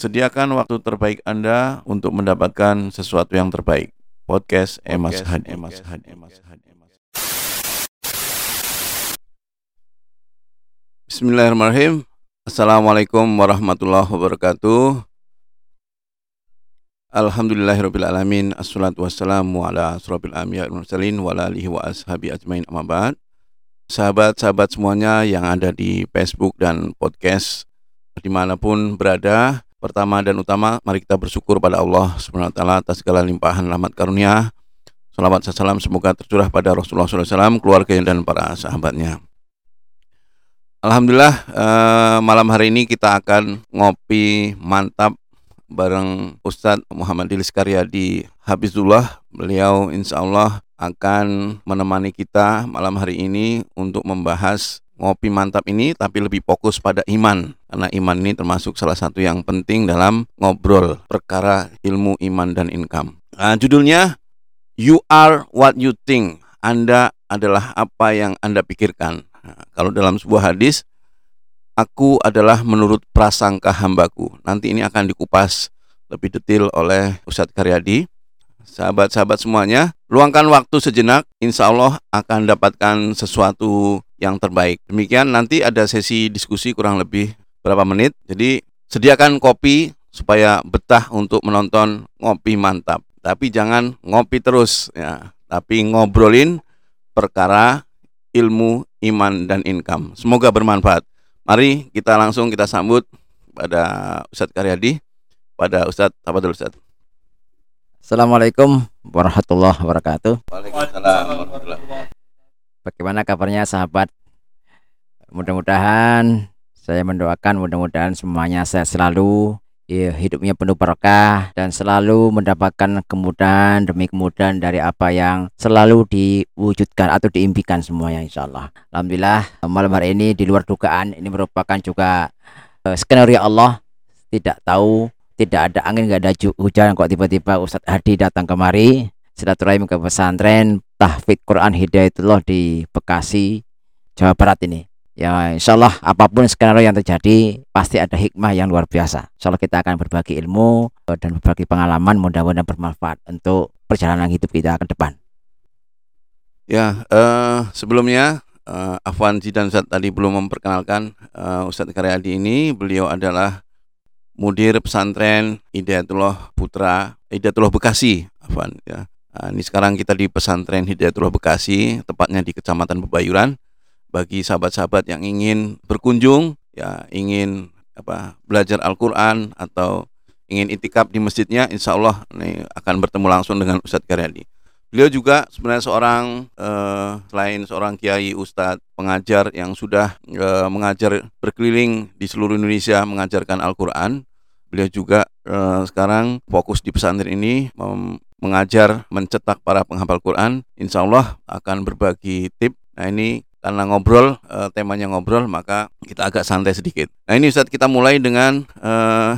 Sediakan waktu terbaik Anda untuk mendapatkan sesuatu yang terbaik. Podcast Emas Hadi. Emas Hadi. Bismillahirrahmanirrahim. Assalamualaikum warahmatullahi wabarakatuh. Alhamdulillahirrabbilalamin Assalatu wassalamu ala asrafil anbiya wal mursalin wa alihi wa ashabi ajmain amma ba'd. Sahabat-sahabat semuanya yang ada di Facebook dan podcast di mana pun berada, pertama dan utama mari kita bersyukur pada Allah Subhanahu wa taala atas segala limpahan rahmat karunia. Salawat salam semoga tercurah pada Rasulullah SAW, keluarga dan para sahabatnya. Alhamdulillah eh, malam hari ini kita akan ngopi mantap bareng Ustadz Muhammad Dilis Karyadi Habizullah. Beliau insya Allah akan menemani kita malam hari ini untuk membahas ngopi mantap ini tapi lebih fokus pada iman. Karena iman ini termasuk salah satu yang penting dalam ngobrol perkara ilmu iman dan income. Nah, judulnya You are what you think. Anda adalah apa yang Anda pikirkan. Nah, kalau dalam sebuah hadis Aku adalah menurut prasangka hambaku. Nanti ini akan dikupas lebih detail oleh Ustadz Karyadi. Sahabat-sahabat semuanya, luangkan waktu sejenak, insya Allah akan dapatkan sesuatu yang terbaik. Demikian nanti ada sesi diskusi kurang lebih berapa menit. Jadi sediakan kopi supaya betah untuk menonton ngopi mantap. Tapi jangan ngopi terus ya, tapi ngobrolin perkara ilmu, iman dan income. Semoga bermanfaat. Mari kita langsung kita sambut pada Ustadz Karyadi, pada Ustadz apa dulu Ustadz? Assalamualaikum warahmatullahi wabarakatuh. Waalaikumsalam Bagaimana kabarnya sahabat? Mudah-mudahan saya mendoakan mudah-mudahan semuanya sehat selalu, ya, hidupnya penuh berkah dan selalu mendapatkan kemudahan demi kemudahan dari apa yang selalu diwujudkan atau diimpikan semuanya insya Allah. Alhamdulillah malam hari ini di luar dugaan ini merupakan juga uh, skenario Allah tidak tahu tidak ada angin nggak ada hujan kok tiba-tiba Ustadz Hadi datang kemari silaturahim ke pesantren tahfidz Quran Hidayatullah di Bekasi Jawa Barat ini ya insya Allah apa pun skenario yang terjadi pasti ada hikmah yang luar biasa insya Allah kita akan berbagi ilmu eh, dan berbagi pengalaman mudah-mudahan bermanfaat untuk perjalanan hidup kita ke depan Ya, uh, sebelumnya uh, Afwan Zidan Ustadz tadi belum memperkenalkan uh, Ustadz Karyadi ini. Beliau adalah mudir pesantren Hidayatullah Putra, Hidayatullah Bekasi, Afwan ya. Uh, ini sekarang kita di pesantren Hidayatullah Bekasi, tepatnya di Kecamatan Bebayuran. Bagi sahabat-sahabat yang ingin berkunjung, ya ingin apa belajar Al-Quran atau ingin itikaf di masjidnya, insya Allah ini akan bertemu langsung dengan Ustadz Karyadi. Beliau juga sebenarnya seorang eh, selain seorang kiai, ustadz, pengajar yang sudah eh, mengajar berkeliling di seluruh Indonesia mengajarkan Al-Qur'an. Beliau juga eh, sekarang fokus di pesantren ini mem- mengajar, mencetak para penghafal Quran. Insya Allah akan berbagi tip. Nah ini karena ngobrol, eh, temanya ngobrol, maka kita agak santai sedikit. Nah ini Ustadz kita mulai dengan eh,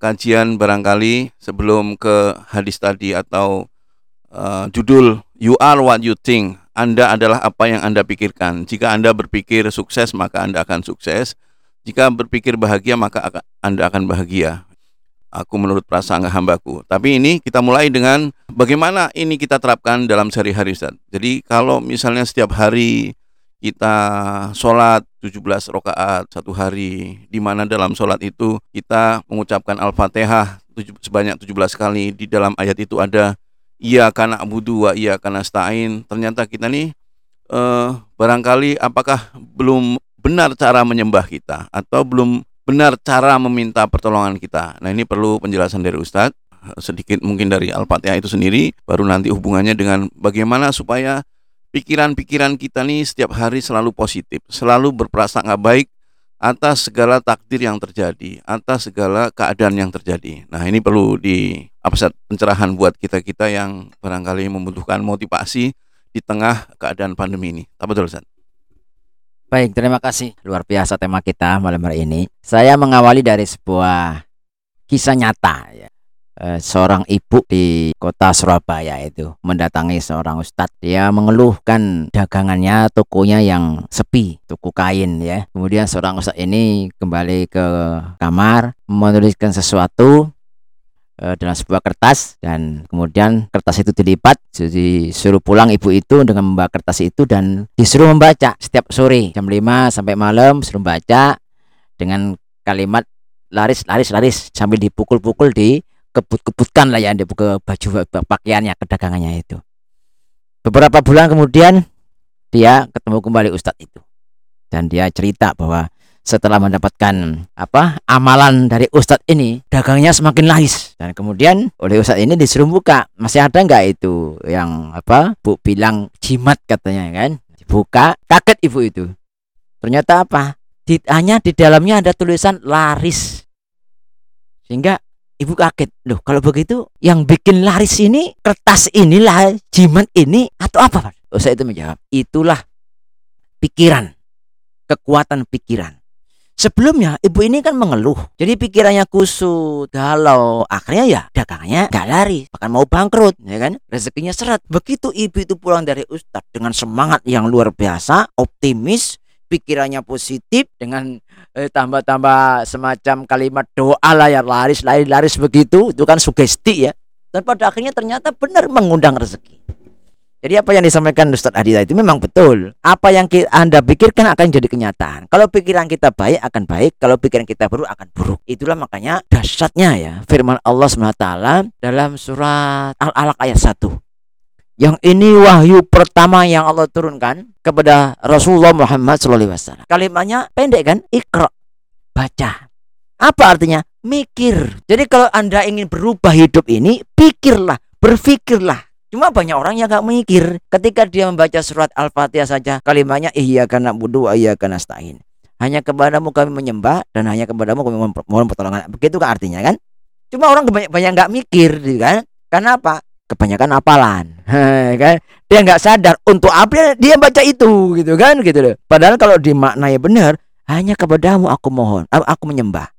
kajian barangkali sebelum ke hadis tadi atau uh, judul You are what you think. Anda adalah apa yang Anda pikirkan. Jika Anda berpikir sukses, maka Anda akan sukses. Jika berpikir bahagia, maka Anda akan bahagia. Aku menurut prasangka hambaku. Tapi ini kita mulai dengan bagaimana ini kita terapkan dalam sehari-hari. Jadi kalau misalnya setiap hari kita sholat 17 rakaat satu hari di mana dalam sholat itu kita mengucapkan Al-Fatihah sebanyak 17 kali di dalam ayat itu ada iya karena abudu wa iya karena stain ternyata kita nih eh, barangkali apakah belum benar cara menyembah kita atau belum benar cara meminta pertolongan kita nah ini perlu penjelasan dari Ustadz sedikit mungkin dari Al-Fatihah itu sendiri baru nanti hubungannya dengan bagaimana supaya pikiran-pikiran kita nih setiap hari selalu positif selalu berprasangka baik atas segala takdir yang terjadi, atas segala keadaan yang terjadi. Nah, ini perlu di apa pencerahan buat kita-kita yang barangkali membutuhkan motivasi di tengah keadaan pandemi ini. Apa betul, Ustaz? Baik, terima kasih. Luar biasa tema kita malam hari ini. Saya mengawali dari sebuah kisah nyata ya. eh, seorang ibu di kota Surabaya itu mendatangi seorang ustadz. Dia mengeluhkan dagangannya, tokonya yang sepi, toko kain ya. Kemudian seorang ustadz ini kembali ke kamar menuliskan sesuatu eh, dalam sebuah kertas dan kemudian kertas itu dilipat disuruh pulang ibu itu dengan membawa kertas itu dan disuruh membaca setiap sore jam 5 sampai malam suruh baca dengan kalimat laris laris laris sambil dipukul-pukul di kebut-kebutkan lah ya ke baju pakaiannya kedagangannya itu. Beberapa bulan kemudian dia ketemu kembali ustadz itu. Dan dia cerita bahwa setelah mendapatkan apa amalan dari ustadz ini dagangnya semakin laris dan kemudian oleh ustadz ini disuruh buka. Masih ada nggak itu yang apa bu bilang jimat katanya kan? Dibuka kaget ibu itu. Ternyata apa? Di, hanya di dalamnya ada tulisan laris. Sehingga Ibu kaget, loh kalau begitu yang bikin laris ini kertas inilah jimat ini atau apa saya itu menjawab, itulah pikiran, kekuatan pikiran. Sebelumnya ibu ini kan mengeluh, jadi pikirannya kusut, galau, akhirnya ya dagangannya gak lari, bahkan mau bangkrut, ya kan? Rezekinya seret. Begitu ibu itu pulang dari ustadz dengan semangat yang luar biasa, optimis, pikirannya positif dengan eh, tambah-tambah semacam kalimat doa lah ya laris laris laris begitu. Itu kan sugesti ya. Dan pada akhirnya ternyata benar mengundang rezeki jadi apa yang disampaikan Ustadz Adi itu memang betul. Apa yang Anda pikirkan akan jadi kenyataan. Kalau pikiran kita baik akan baik, kalau pikiran kita buruk akan buruk. Itulah makanya dahsyatnya ya firman Allah SWT dalam surat Al-Alaq ayat 1. Yang ini wahyu pertama yang Allah turunkan kepada Rasulullah Muhammad SAW. Kalimatnya pendek kan? Ikra. Baca. Apa artinya? Mikir. Jadi kalau Anda ingin berubah hidup ini, pikirlah, berfikirlah. Cuma banyak orang yang gak mikir. Ketika dia membaca surat Al-Fatihah saja, kalimatnya karena budu, iya karena stain. Hanya kepadamu kami menyembah dan hanya kepadamu kami mohon pertolongan. Begitu kan artinya kan? Cuma orang banyak banyak nggak mikir, gitu kan? Karena apa? kebanyakan apalan kan dia nggak sadar untuk apa dia baca itu gitu kan gitu loh padahal kalau dimaknai benar hanya kepadamu aku mohon aku menyembah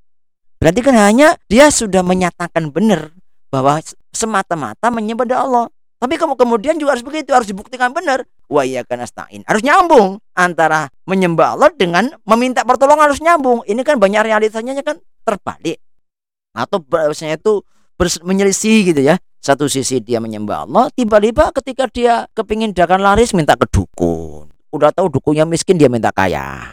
berarti kan hanya dia sudah menyatakan benar bahwa semata-mata menyembah Allah tapi kamu kemudian juga harus begitu harus dibuktikan benar. Wa iya astain harus nyambung antara menyembah Allah dengan meminta pertolongan harus nyambung. Ini kan banyak realitanya kan terbalik. Atau bahasanya itu menyelisih gitu ya. Satu sisi dia menyembah Allah, tiba-tiba ketika dia kepingin dagang laris minta ke dukun. Udah tahu dukunnya miskin dia minta kaya.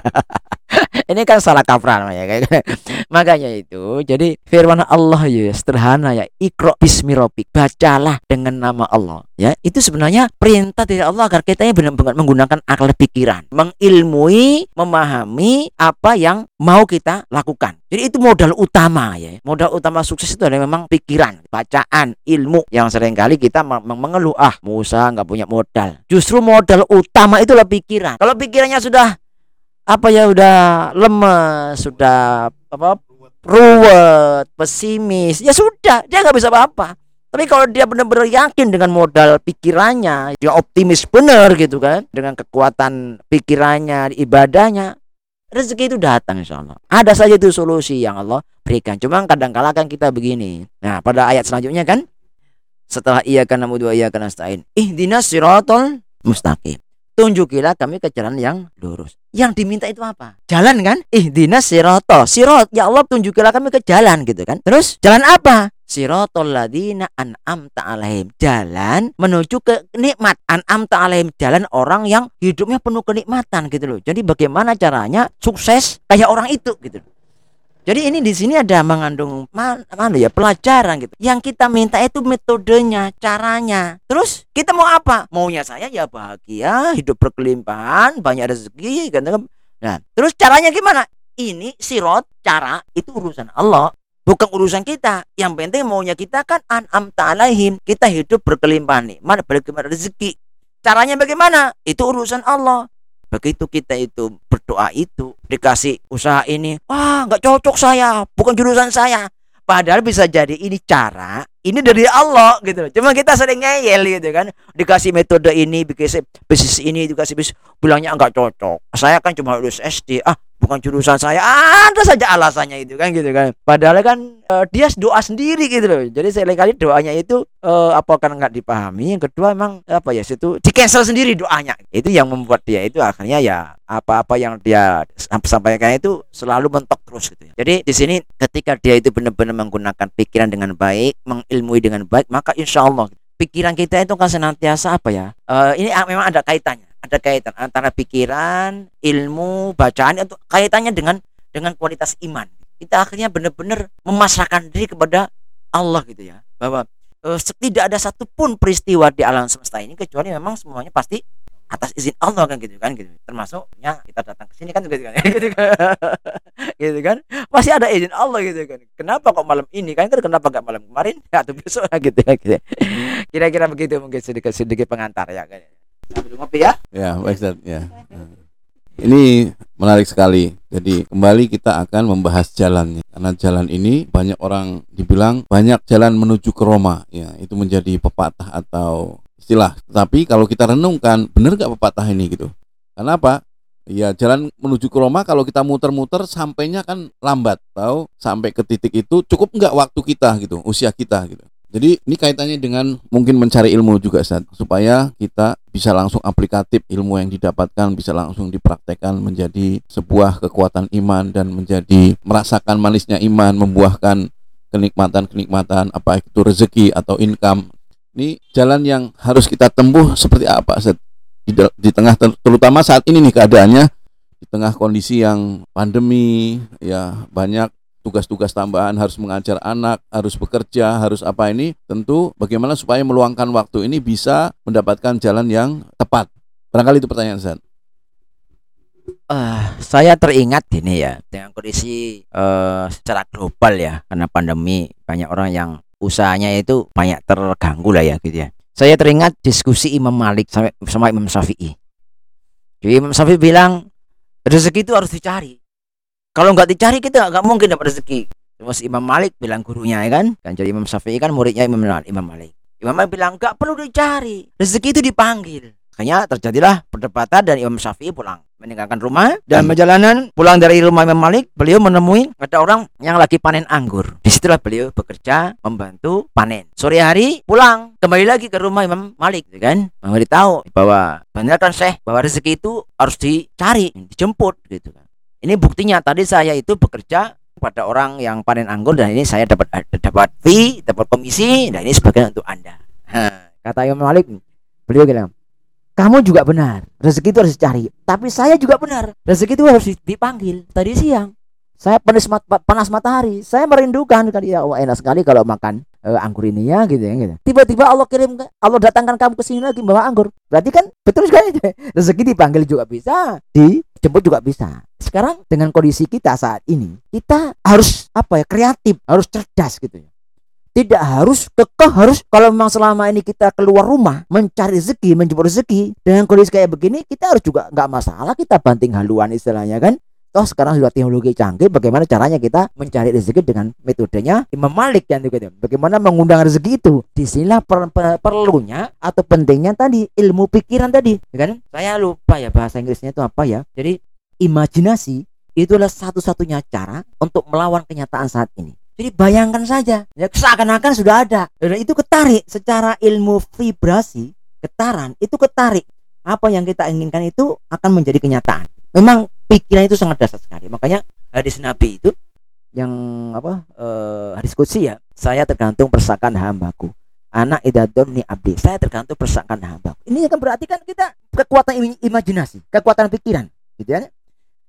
ini kan salah kaprah ya makanya itu jadi firman Allah ya sederhana ya ikro bismirobik bacalah dengan nama Allah ya. Itu sebenarnya perintah dari Allah agar kita benar-benar menggunakan akal pikiran mengilmui memahami apa yang mau kita lakukan. Jadi itu modal utama ya. Modal utama sukses itu adalah memang pikiran bacaan ilmu yang sering kali kita mengeluh ah Musa nggak punya modal. Justru modal utama itulah pikiran. Kalau pikirannya sudah apa ya udah lemes, sudah apa ruwet, pesimis, ya sudah dia nggak bisa apa-apa. Tapi kalau dia benar-benar yakin dengan modal pikirannya, dia optimis benar gitu kan, dengan kekuatan pikirannya, ibadahnya, rezeki itu datang insya Allah. Ada saja itu solusi yang Allah berikan. Cuma kadang-kala kan kita begini. Nah pada ayat selanjutnya kan, setelah ia karena dua ia karena stain, ihdinas sirotol mustaqim tunjukilah kami ke jalan yang lurus. Yang diminta itu apa? Jalan kan? Ihdinas siroto. Sirot, ya Allah tunjukilah kami ke jalan gitu kan. Terus jalan apa? Sirotol ladina an'am ta'alaihim. Jalan menuju ke nikmat. An'am ta'alaihim. Jalan orang yang hidupnya penuh kenikmatan gitu loh. Jadi bagaimana caranya sukses kayak orang itu gitu loh. Jadi ini di sini ada mengandung mana, mana ya pelajaran gitu. Yang kita minta itu metodenya, caranya. Terus kita mau apa? Maunya saya ya bahagia, hidup berkelimpahan, banyak rezeki kan. Nah, terus caranya gimana? Ini sirot cara itu urusan Allah, bukan urusan kita. Yang penting maunya kita kan an'am ta'alaihim. Kita hidup berkelimpahan. Mana berkelimpahan rezeki. Caranya bagaimana? Itu urusan Allah. Begitu kita itu berdoa itu dikasih usaha ini, wah nggak cocok saya, bukan jurusan saya. Padahal bisa jadi ini cara, ini dari Allah gitu. Cuma kita sering ngeyel gitu kan. Dikasih metode ini, dikasih bisnis ini, dikasih bisnis, bilangnya nggak cocok. Saya kan cuma lulus SD, ah bukan jurusan saya ada saja alasannya itu kan gitu kan. Padahal kan uh, dia doa sendiri gitu loh. Jadi kali doanya itu uh, apa kan nggak dipahami? Yang kedua emang apa ya itu di cancel sendiri doanya. Itu yang membuat dia itu akhirnya ya apa-apa yang dia sampaikan itu selalu mentok terus gitu ya. jadi di sini ketika dia itu benar-benar menggunakan pikiran dengan baik mengilmui dengan baik maka insya Allah pikiran kita itu kan senantiasa apa ya uh, ini memang ada kaitannya ada kaitan antara pikiran, ilmu, bacaan itu kaitannya dengan dengan kualitas iman. Kita akhirnya benar-benar memasrahkan diri kepada Allah gitu ya. Bahwa uh, tidak ada satupun peristiwa di alam semesta ini kecuali memang semuanya pasti atas izin Allah kan gitu kan gitu. Termasuknya kita datang ke sini kan gitu kan gitu kan. Gitu kan? Masih ada izin Allah gitu kan. Kenapa kok malam ini kan? Kenapa gak malam kemarin? Ya atau besok gitu ya gitu kira-kira begitu mungkin sedikit sedikit pengantar ya kan sambil ngopi ya. Ya, baik Ustaz, ya. Ini menarik sekali. Jadi kembali kita akan membahas jalannya. Karena jalan ini banyak orang dibilang banyak jalan menuju ke Roma. Ya, itu menjadi pepatah atau istilah. Tapi kalau kita renungkan, benar gak pepatah ini gitu? Kenapa? Ya jalan menuju ke Roma kalau kita muter-muter sampainya kan lambat, tahu? Sampai ke titik itu cukup nggak waktu kita gitu, usia kita gitu. Jadi ini kaitannya dengan mungkin mencari ilmu juga Ustaz, supaya kita bisa langsung aplikatif ilmu yang didapatkan bisa langsung dipraktekkan menjadi sebuah kekuatan iman dan menjadi merasakan manisnya iman, membuahkan kenikmatan-kenikmatan apa itu rezeki atau income. Ini jalan yang harus kita tempuh seperti apa Ustaz? Di, di tengah terutama saat ini nih keadaannya di tengah kondisi yang pandemi ya banyak tugas-tugas tambahan harus mengajar anak, harus bekerja, harus apa ini, tentu bagaimana supaya meluangkan waktu ini bisa mendapatkan jalan yang tepat. Barangkali itu pertanyaan saya. Uh, saya teringat ini ya dengan kondisi uh, secara global ya karena pandemi banyak orang yang usahanya itu banyak terganggu lah ya gitu ya. Saya teringat diskusi Imam Malik sama, sama Imam Syafi'i. Jadi Imam Syafi'i bilang rezeki itu harus dicari. Kalau nggak dicari kita nggak mungkin dapat rezeki. Terus Imam Malik bilang gurunya ya kan, kan jadi Imam Syafi'i kan muridnya Imam Malik. Imam Malik. Imam Malik bilang nggak perlu dicari, rezeki itu dipanggil. Makanya terjadilah perdebatan dan Imam Syafi'i pulang meninggalkan rumah dan perjalanan pulang dari rumah Imam Malik beliau menemui ada orang yang lagi panen anggur di situlah beliau bekerja membantu panen sore hari pulang kembali lagi ke rumah Imam Malik gitu kan Imam tahu bahwa benar kan Syekh bahwa rezeki itu harus dicari dijemput gitu kan ini buktinya tadi saya itu bekerja pada orang yang panen anggur dan ini saya dapat dapat fee, dapat komisi dan ini sebagian untuk Anda. kata Imam Malik, beliau bilang, kamu juga benar, rezeki itu harus dicari. Tapi saya juga benar, rezeki itu harus dipanggil. Tadi siang, saya panas, mat panas matahari, saya merindukan kali ya, wah enak sekali kalau makan uh, anggur ini ya gitu ya gitu. Tiba-tiba Allah kirim Allah datangkan kamu ke sini lagi bawa anggur. Berarti kan betul sekali rezeki dipanggil juga bisa, dijemput juga bisa. Sekarang dengan kondisi kita saat ini kita harus apa ya kreatif harus cerdas gitu ya. Tidak harus kekeh harus kalau memang selama ini kita keluar rumah mencari rezeki menjemput rezeki dengan kondisi kayak begini kita harus juga nggak masalah kita banting haluan istilahnya kan toh sekarang sudah teknologi canggih bagaimana caranya kita mencari rezeki dengan metodenya Imam Malik yang gitu bagaimana mengundang rezeki itu di sinilah per, per, perlunya atau pentingnya tadi ilmu pikiran tadi ya kan saya lupa ya bahasa Inggrisnya itu apa ya jadi imajinasi itulah satu-satunya cara untuk melawan kenyataan saat ini. Jadi bayangkan saja, ya seakan-akan sudah ada. Dan itu ketarik secara ilmu vibrasi, getaran itu ketarik. Apa yang kita inginkan itu akan menjadi kenyataan. Memang pikiran itu sangat dasar sekali. Makanya hadis Nabi itu yang apa eh, hadis kutsi ya, saya tergantung persakan hambaku. Anak idadon ni abdi. Saya tergantung persakan hambaku. Ini akan berarti kan kita kekuatan imajinasi, kekuatan pikiran, gitu ya.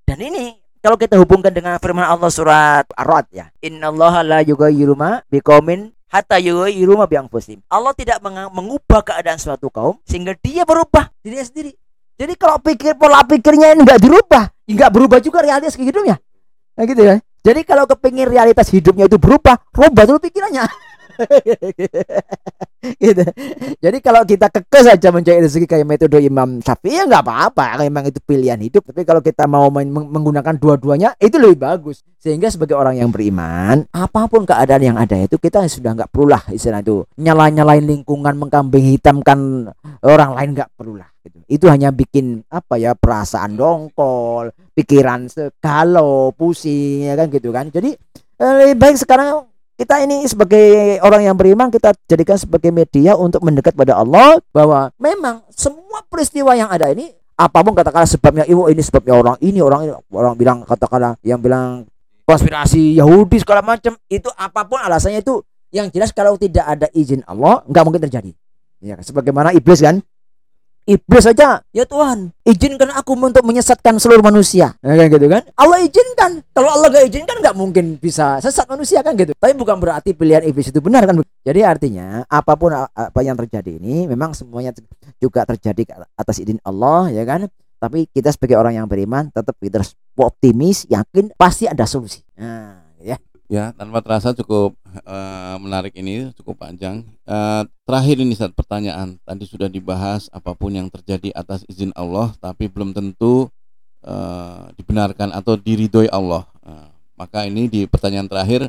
Dan ini kalau kita hubungkan dengan firman Allah surat Ar-Ra'd ya. Innallaha la yughayyiru ma biqaumin hatta yughayyiru ma bianfusihim. Allah tidak mengubah keadaan suatu kaum sehingga dia berubah dirinya sendiri. Jadi kalau pikir pola pikirnya ini enggak dirubah, enggak berubah juga realitas hidupnya. Nah gitu ya. Jadi kalau kepingin realitas hidupnya itu berubah, rubah dulu pikirannya. gitu. Jadi kalau kita kekeh saja mencari rezeki kayak metode Imam Syafi'i ya nggak apa-apa, memang itu pilihan hidup. Tapi kalau kita mau menggunakan dua-duanya itu lebih bagus. Sehingga sebagai orang yang beriman, apa pun keadaan yang ada itu kita sudah nggak perlulah istilah itu nyala-nyalain lingkungan, mengkambing hitamkan orang lain nggak perlulah. Gitu. Itu hanya bikin apa ya perasaan dongkol, pikiran galau, pusing ya kan gitu kan. Jadi eh, lebih baik sekarang kita ini sebagai orang yang beriman kita jadikan sebagai media untuk mendekat pada Allah bahwa memang semua peristiwa yang ada ini apa pun katakanlah sebabnya ibu ini sebabnya orang ini orang ini orang bilang katakanlah yang bilang konspirasi Yahudi segala macam itu apa pun alasannya itu yang jelas kalau tidak ada izin Allah nggak mungkin terjadi ya sebagaimana iblis kan iblis saja ya Tuhan. Izinkan aku untuk menyesatkan seluruh manusia. Ya kan gitu kan? Allah izinkan. Kalau Allah gak izinkan nggak mungkin bisa sesat manusia kan gitu. Tapi bukan berarti pilihan iblis itu benar kan? Jadi artinya apa pun apa yang terjadi ini memang semuanya juga terjadi atas izin Allah ya kan? Tapi kita sebagai orang yang beriman tetap kita harus optimis yakin pasti ada solusi. Nah ya tanpa terasa cukup uh, menarik ini, cukup panjang. Uh, terakhir ini saat pertanyaan, tadi sudah dibahas apa pun yang terjadi atas izin Allah, tapi belum tentu uh, dibenarkan atau diridhoi Allah. Uh, maka ini di pertanyaan terakhir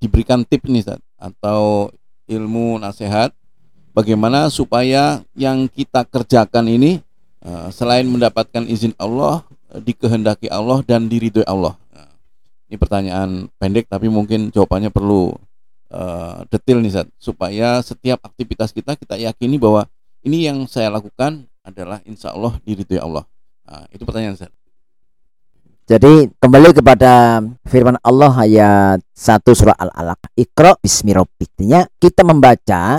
diberikan tip nih saat atau ilmu nasihat bagaimana supaya yang kita kerjakan ini uh, selain mendapatkan izin Allah, dikehendaki Allah dan diridhoi Allah. Ini pertanyaan pendek tapi mungkin jawabannya perlu uh, detail nih Zat, supaya setiap aktivitas kita kita yakini bahwa ini yang saya lakukan adalah insya Allah diridhoi Allah. Nah, itu pertanyaan Zat. Jadi kembali kepada firman Allah ayat 1 surah Al-Alaq. Iqra bismi rabbik. kita membaca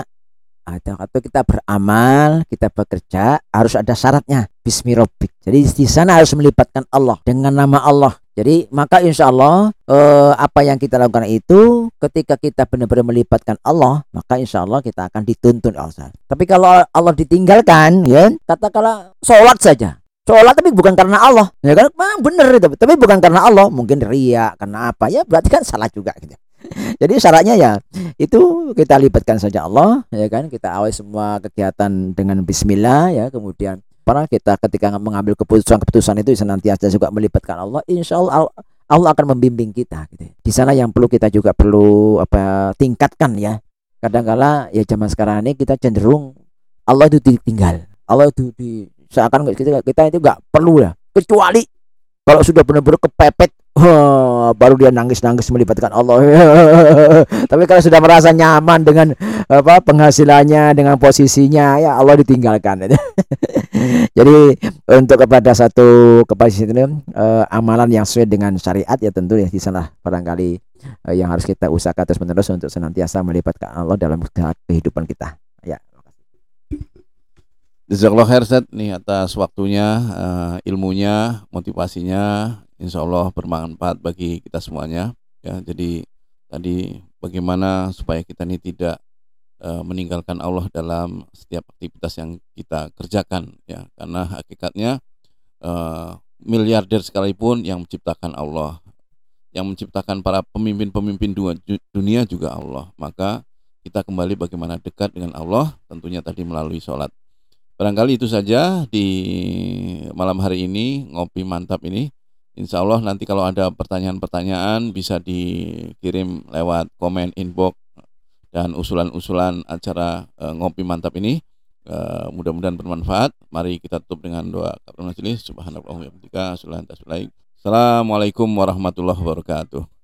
atau kita beramal, kita bekerja harus ada syaratnya bismi rabbik. Jadi di sana harus melibatkan Allah dengan nama Allah. Jadi maka insya Allah eh, apa yang kita lakukan itu ketika kita benar-benar melibatkan Allah maka insya Allah kita akan dituntun Allah. Tapi kalau Allah ditinggalkan ya katakanlah sholat saja. Sholat tapi bukan karena Allah ya kan? Memang benar itu tapi bukan karena Allah. Mungkin ria karena apa? Ya berarti kan salah juga gitu. Jadi syaratnya ya itu kita libatkan saja Allah ya kan? Kita awal semua kegiatan dengan Bismillah ya. Kemudian para kita ketika mengambil keputusan-keputusan itu senantiasa juga melibatkan Allah, insya Allah Allah akan membimbing kita. Gitu. Di sana yang perlu kita juga perlu apa tingkatkan ya. Kadang-kala ya zaman sekarang ini kita cenderung Allah itu ditinggal, Allah itu di seakan kita kita itu nggak perlu ya. Kecuali kalau sudah benar-benar kepepet Baru dia nangis-nangis melibatkan Allah. Tapi kalau sudah merasa nyaman dengan apa penghasilannya, dengan posisinya, ya Allah ditinggalkan. Jadi untuk kepada satu kepada ini uh, amalan yang sesuai dengan syariat ya tentu ya di sana barangkali uh, yang harus kita usahakan terus menerus untuk senantiasa melibatkan Allah dalam kehidupan kita. Ya. Jazakallah khair nih atas waktunya, uh, ilmunya, motivasinya insya Allah bermanfaat bagi kita semuanya ya. Jadi tadi bagaimana supaya kita ini tidak uh, meninggalkan Allah dalam setiap aktivitas yang kita kerjakan ya. Karena hakikatnya uh, miliarder sekalipun yang menciptakan Allah yang menciptakan para pemimpin-pemimpin dunia juga Allah. Maka kita kembali bagaimana dekat dengan Allah tentunya tadi melalui sholat. Barangkali itu saja di malam hari ini ngopi mantap ini Insya Allah nanti kalau ada pertanyaan-pertanyaan bisa dikirim lewat komen inbox dan usulan-usulan acara uh, ngopi mantap ini uh, mudah-mudahan bermanfaat. Mari kita tutup dengan doa kabar majelis. Subhanallah Assalamualaikum warahmatullahi wabarakatuh.